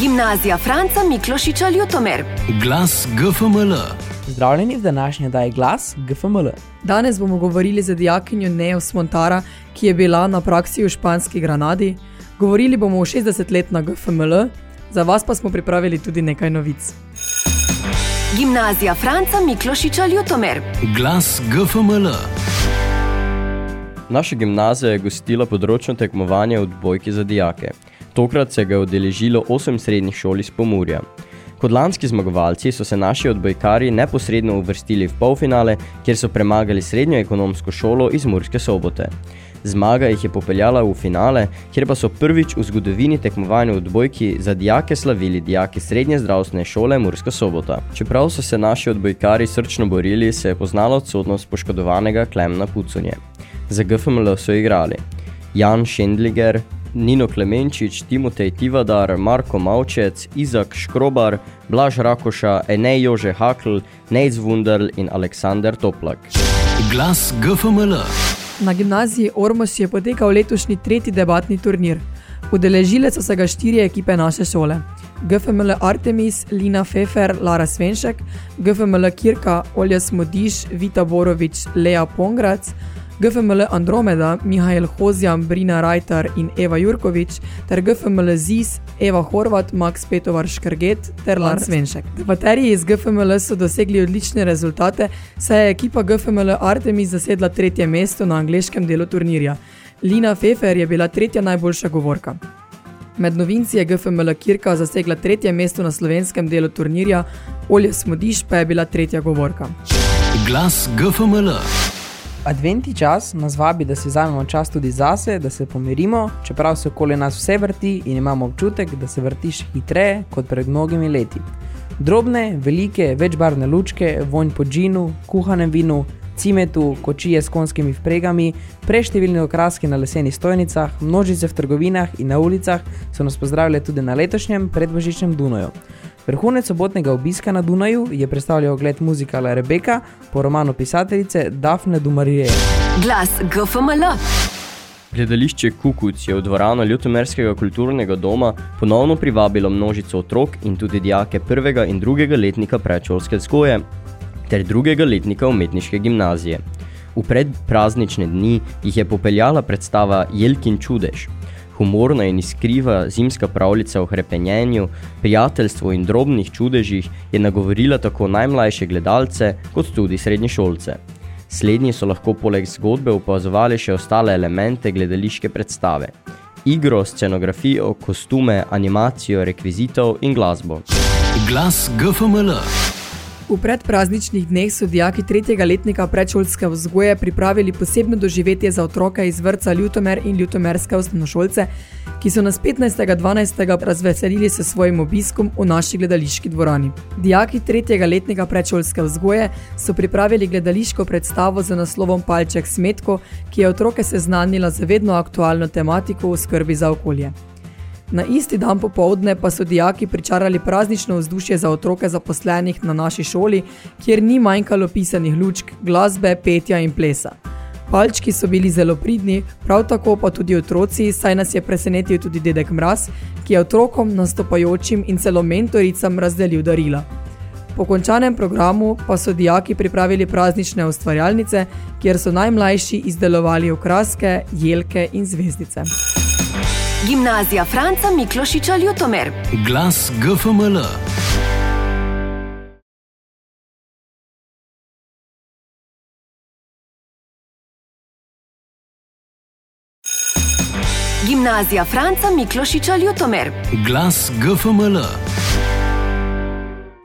Gimnazija Franca Miklošiča Ljutomer. Glas GFML. Zdravljeni v današnji daji glas GFML. Danes bomo govorili z dijakinjo Neo Smontara, ki je bila na praksi v španski Granadi. Govorili bomo o 60 let na GFML, za vas pa smo pripravili tudi nekaj novic. Gimnazija Franca Miklošiča Ljutomer. Glas GFML. Naša gimnazija je gostila področno tekmovanje v odbojki za dijake. Tokrat se ga je odeležilo 8 srednjih šol iz Pomurja. Kot lanski zmagovalci so se naši odbojkari neposredno uvrstili v polfinale, kjer so premagali srednjo ekonomsko šolo iz Murske sobote. Zmaga jih je popeljala v finale, kjer pa so prvič v zgodovini tekmovanja v odbojki za dijake slavili dijaki srednje zdravstvene šole Murska sobota. Čeprav so se naši odbojkari srčno borili, se je poznala odsotnost poškodovanega Klemna Pucunje. Za GFML so igrali Jan Šendliger, Nino Klemenčič, Timotej Tivadar, Marko Maučec, Izak Škrobar, Blaž Rakoša, Enej Jože Hakl, Nejc Wunderl in Aleksander Toplak. Glas GFML. Na gimnaziji Ormos je potekal letošnji tretji debatni turnir. Udeležile so se ga štiri ekipe naše šole. GFML Artemis, Lina Fefer, Lara Svenšek, GFML Kirka, Olja Smodiš, Vita Borovič, Lea Pongrac, GFML Andromeda, Mihajl Hozjan, Brina Rajtar in Eva Jurkovič, ter GFML Zis, Eva Horvat, Max Petovar Škrget ter Lan Svenšek. Debaterji iz GFML so dosegli odlične rezultate, saj je ekipa GFML Artemis zasedla tretje mesto na angleškem delu turnirja. Lina Fefer je bila tretja najboljša govorka. Med novinci je GFML Kirka zasegla tretje mesto na slovenskem delu turnirja, Olja Smodiš pa je bila tretja govorka. Glas GFML. Adventi čas nas vabi, da si vzamemo čas tudi zase, da se pomirimo, čeprav se okoli nas vse vrti in imamo občutek, da se vrtiš hitreje kot pred mnogimi leti. Drobne, velike, večbarvne lučke, vonj po džinu, kuhanem vinu, cimetu, kočije s konskimi vpregami, preštevilni okraski na lesenih stojnicah, množice v trgovinah in na ulicah so nas pozdravili tudi na letošnjem predbožičnem Dunoju. Vrhunec sobotnega obiska na Dunaju je predstavljal ogled muzikala Rebeka po romanu pisateljice Dafne Dumarije. Glas GFML. Gledališče Kukuc je v dvorano Ljutomerskega kulturnega doma ponovno privabilo množico otrok in tudi dijake prvega in drugega letnika predšolske vzgoje ter drugega letnika umetniške gimnazije. V predpraznične dni jih je popeljala predstava Jelkin čudež. Humorna in iskriva zimska pravljica o hrepenjenju, prijateljstvu in drobnih čudežih je nagovorila tako najmlajše gledalce kot tudi srednješolce. Slednji so lahko poleg zgodbe opazovali še ostale elemente gledališke predstave. Igro, scenografijo, kostume, animacijo, rekvizitov in glasbo. Glas GFML. V predprazničnih dneh so dijaki tretjega letnika predšolske vzgoje pripravili posebno doživetje za otroke iz vrca Ljutomer in Ljutomerske osnovnošolce, ki so nas 15.12. razveselili s svojim obiskom v naši gledališki dvorani. Dijaki tretjega letnika predšolske vzgoje so pripravili gledališko predstavo z naslovom Palček smetko, ki je otroke seznanila z vedno aktualno tematiko v skrbi za okolje. Na isti dan popovdne pa so dijaki pričarali praznično vzdušje za otroke zaposlenih na naši šoli, kjer ni manjkalo pisanih lučk, glasbe, petja in plesa. Palčki so bili zelo pridni, prav tako pa tudi otroci, saj nas je presenetil tudi dedek Mraz, ki je otrokom, nastopajočim in celo mentoricam razdelil darila. Po končanem programu pa so dijaki pripravili praznične ustvarjalnice, kjer so najmlajši izdelovali okraske, jelke in zvezdice. Gimnazija Franca Miklošiča Ljutomer. Glas GFML. Gimnazija Franca Miklošiča Ljutomer. Glas GFML.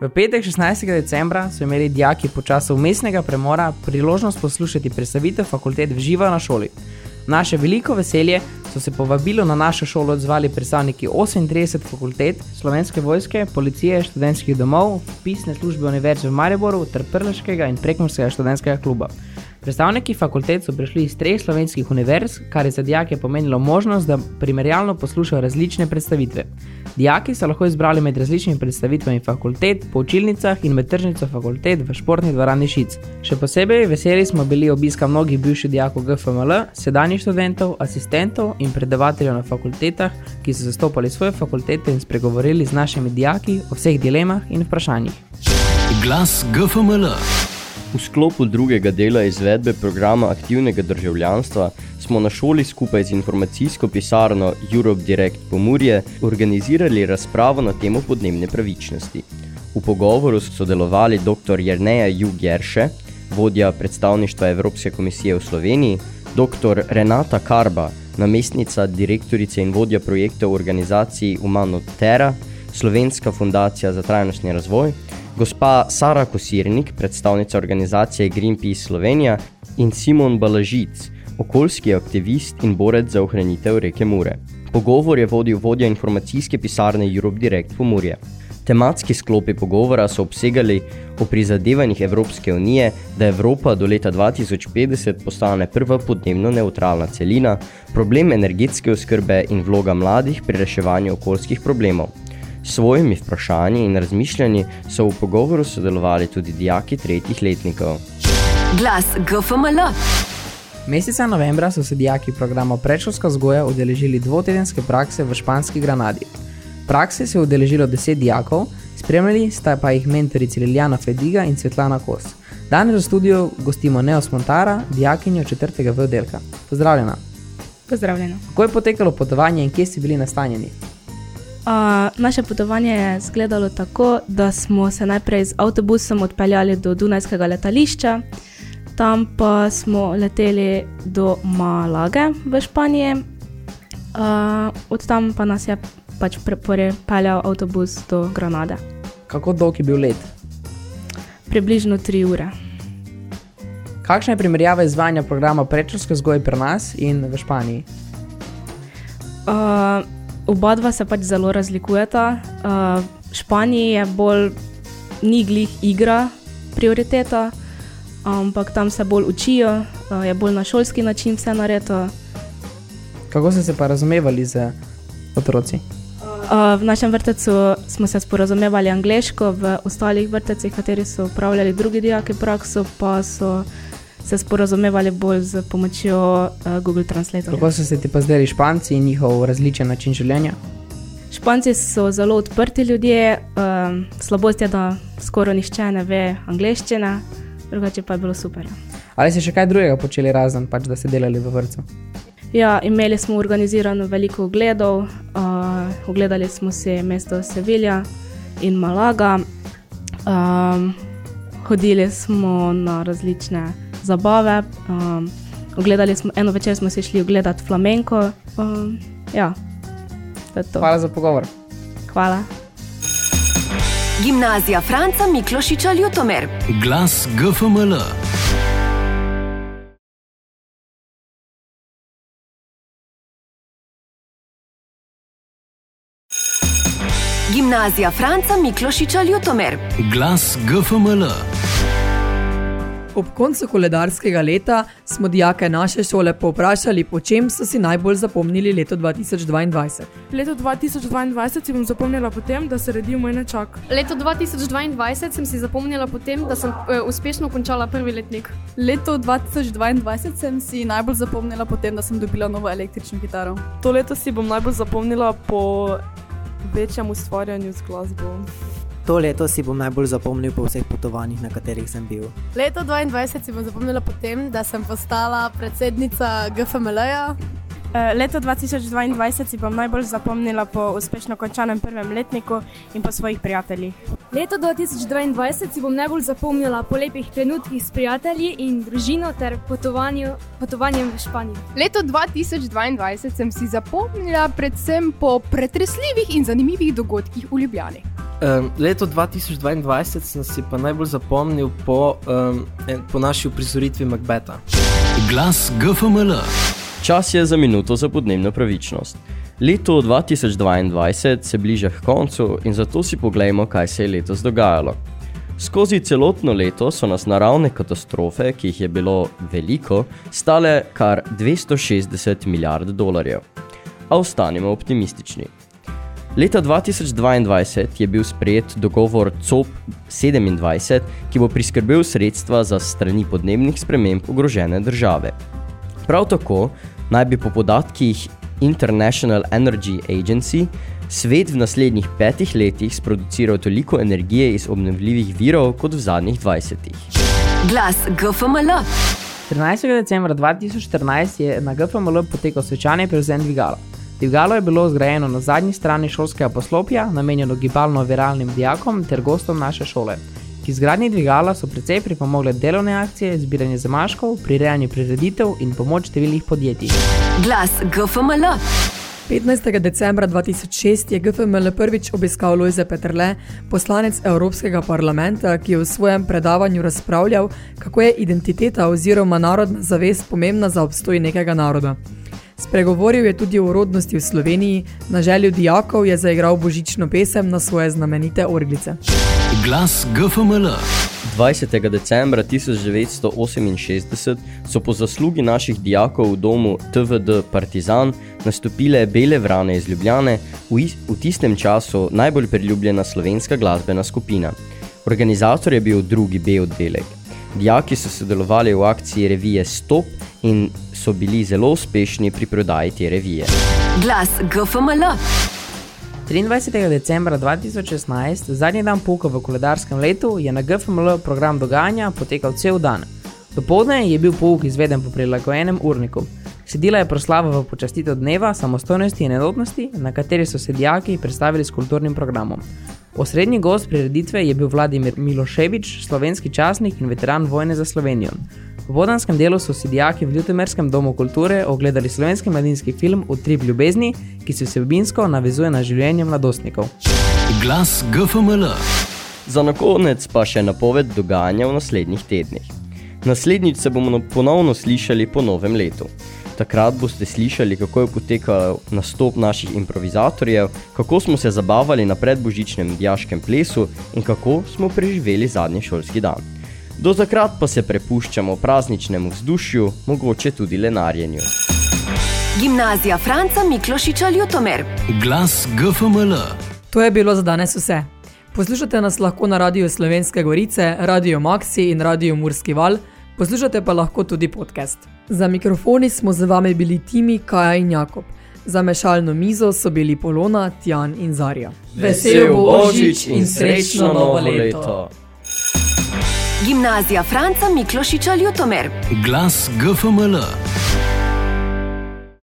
V petek 16. decembra so imeli dijaki po času umestnega premora priložnost poslušati predstavitev fakultet v živo na šoli. Naše veliko veselje so se povabilo na našo šolo odzvali predstavniki 38 fakultet, slovenske vojske, policije, študentskih domov, pisne službe Univerze v Mariboru ter Prleškega in Prekmorskega študentskega kluba. Predstavniki fakultet so prišli iz treh slovenskih univerz, kar je za dijake pomenilo možnost, da primerjalno poslušajo različne predstavitve. Dijaki so lahko izbrali med različnimi predstavitvami fakultet, po učilnicah in med tržnico fakultet v športni dvorani Šic. Še posebej veseli smo bili obiska mnogih bivših dijakov GFML, sedanjih študentov, asistentov in predavateljev na fakultetah, ki so zastopali svoje fakultete in spregovorili z našimi dijaki o vseh dilemah in vprašanjih. Glas GFML. V sklopu drugega dela izvedbe programa aktivnega državljanstva smo na šoli skupaj z informacijsko pisarno Europe Direct Pomurje organizirali razpravo na temo podnebne pravičnosti. V pogovoru so sodelovali dr. Jerneja Jugjerše, vodja predstavništva Evropske komisije v Sloveniji, dr. Renata Karba, namestnica direktorice in vodja projekta v organizaciji Humano Terra, Slovenska fundacija za trajnostni razvoj, gospa Sara Kosirnik, predstavnica organizacije Greenpeace Slovenija in Simon Balažic, okoljski aktivist in borec za ohranitev reke Mure. Pogovor je vodil vodja informacijske pisarne Europe Direct Pomurje. Tematski sklopi pogovora so obsegali o prizadevanjih Evropske unije, da Evropa do leta 2050 postane prva podnebno neutralna celina, problem energetske oskrbe in vloga mladih pri reševanju okoljskih problemov. S svojimi vprašanji in razmišljanji so v pogovoru sodelovali tudi dijaki tretjih letnikov. Glas GFML. Meseca novembra so se dijaki programa Predšolska vzgoja udeležili dvotedenske prakse v španski Granadi. Prakse se je udeležilo deset dijakov, spremljali sta pa jih mentorici Liljana Fediga in Svetlana Kos. Danes v studiu gostimo Neos Montara, dijakinjo četrtega V oddelka. Pozdravljena. Pozdravljeno. Kako je potekalo potovanje in kje ste bili nastanjeni? Uh, naše potovanje je izgledalo tako, da smo se najprej z avtobusom odpeljali do Dunajskega letališča, tam pa smo leteli do Malage v Španiji, uh, od tam pa nas je pač pripeljal avtobus do Granade. Kako dolg je bil let? Približno tri ure. Kakšna je primerjava izvajanja programa predšolske vzgoje pri nas in v Španiji? Uh, oba dva se pač zelo razlikujeta. Uh, v Španiji je bolj ni glih igra prioriteta, ampak tam se bolj učijo, uh, je bolj na šolski način vse narejeno. Kako ste se pa razumevali z otroci? Uh, v našem vrtecu smo se sporazumevali angliško, v ostalih vrtecih, kateri so upravljali drugi dijaki prakso, pa so se sporazumevali bolj z pomočjo uh, Google Translate. Kako so se ti pa zdeli Španci in njihov različen način življenja? Španci so zelo odprti ljudje, um, slabost je, da skoraj nišče ne ve angliščine, drugače pa je bilo super. Ali ste še kaj drugega počeli razen, pač, da ste delali v vrtu? Ja, imeli smo organizirano veliko ogledov, uh, ogledali smo si mesto Sevilla in Malaga, um, hodili smo na različne zabave, um, ogledali smo, eno večer smo si šli ogledati flamenko. Um, ja, to je to. Hvala za pogovor. Hvala. Gimnazija Franca Miklošiča Ljutomer. Glas GFML. Gimnazija Franca Miklošiča Ljutomer. Glas GFML. Ob koncu koledarskega leta smo dijake naše šole povprašali, po čem so si najbolj zapomnili leto 2022. Leto 2022 si bom zapomnila potem, da se redi moj nečak. Leto 2022 sem si zapomnila potem, da sem uh, uspešno končala prvi letnik. Leto 2022 sem si najbolj zapomnila potem, da sem dobila novo električno kitaro. To leto si bom najbolj zapomnila po večjem ustvarjanju z glasbo. To leto si bom najbolj zapomnil po vseh potovanjih, na katerih sem bil. Leto 2022 si bom zapomnila potem, da sem postala predsednica GFML-ja. Leto 2022 si bom najbolj zapomnila po uspešno končanem prvem letniku in po svojih prijateljih. Leto 2022 si bom najbolj zapomnila po lepih trenutkih s prijatelji in družino ter potovanjem v Španijo. Leto 2022 sem si zapomnila predvsem po pretresljivih in zanimivih dogodkih v Ljubljani. Um, leto 2022 sem si pa najbolj zapomnil po, um, po naši uprizoritvi Macbeta. Glas GFML. Čas je za minuto za podnebno pravičnost. Leto 2022 se bliža k koncu in zato si poglejmo, kaj se je letos dogajalo. Skozi celotno leto so nas naravne katastrofe, ki jih je bilo veliko, stale kar 260 milijard dolarjev. A ostanimo optimistični. Leta 2022 je bil sprejet dogovor COP27, ki bo priskrbel sredstva za strani podnebnih sprememb ogrožene države. Prav tako naj bi po podatkih International Energy Agency svet v naslednjih petih letih sproduciral toliko energije iz obnovljivih virov kot v zadnjih 20. Glas GFML. 13. decembra 2014 je na GFML potekal svečani prevzem dvigala. Dvigalo je bilo zgrajeno na zadnji strani šolskega poslopja, namenjeno gibalno-viralnim dijakom ter gostom naše šole. K izgradnji dvigala so precej pripomogle delovne akcije, zbiranje zamaškov, prirejanje prireditev in pomoč številnih podjetij. Glas GFML. 15. decembra 2006 je GFML prvič obiskal Lojze Petrle, poslanec Evropskega parlamenta, ki je v svojem predavanju razpravljal, kako je identiteta oziroma narodna zavest pomembna za obstoj nekega naroda. Spregovoril je tudi o rodnosti v Sloveniji, na želju dijakov je zaigral božično pesem na svoje znamenite orglice. Glas GFML. 20. decembra 1968 so po zaslugi naših dijakov v domu TVD Partizan nastopile Bele vrane iz Ljubljane, v, is, v tistem času najbolj priljubljena slovenska glasbena skupina. Organizator je bil drugi B oddelek. Dijaki so sodelovali v akciji revije Stop in so bili zelo uspešni pri prodaji te revije. Glas GFML. 23. decembra 2016, zadnji dan pouka v koledarskem letu, je na GFML program dogajanja potekal cel dan. Dopoldne je bil pouk izveden po prilagojenem urniku. Sedila je proslava v počastitev dneva samostojnosti in enotnosti, na kateri so se dijaki predstavili s kulturnim programom. Osrednji gost prireditve je bil Vladimir Miloševič, slovenski časnik in veteran vojne za Slovenijo. V vodanskem delu so si dijaki v Ljutomerskem domu kulture ogledali slovenski mladinski film Utrip ljubezni, ki se vsebinsko navezuje na življenje mladostnikov. Glas GFML. Za nakonec pa še napoved dogajanja v naslednjih tednih. Naslednjič se bomo ponovno slišali po novem letu. Takrat boste slišali, kako je potekal nastop naših improvizatorjev, kako smo se zabavali na predbožičnem dijaškem plesu in kako smo preživeli zadnji šolski dan. Do takrat pa se prepuščamo prazničnemu vzdušju, mogoče tudi lenarjenju. Gimnazija Franca Miklošiča Ljutomer. Glas GFML. To je bilo za danes vse. Poslušate nas lahko na Radio Slovenske Gorice, Radio Maxi in Radio Murski Val, poslušate pa lahko tudi podcast. Za mikrofoni smo z vami bili Timi, Kaja in Jakob. Za mešalno mizo so bili Polona, Tjan in Zarja. Vesel Božič in srečno novo leto! Gimnazija Franca Miklošiča Ljutomer. Glas GFML.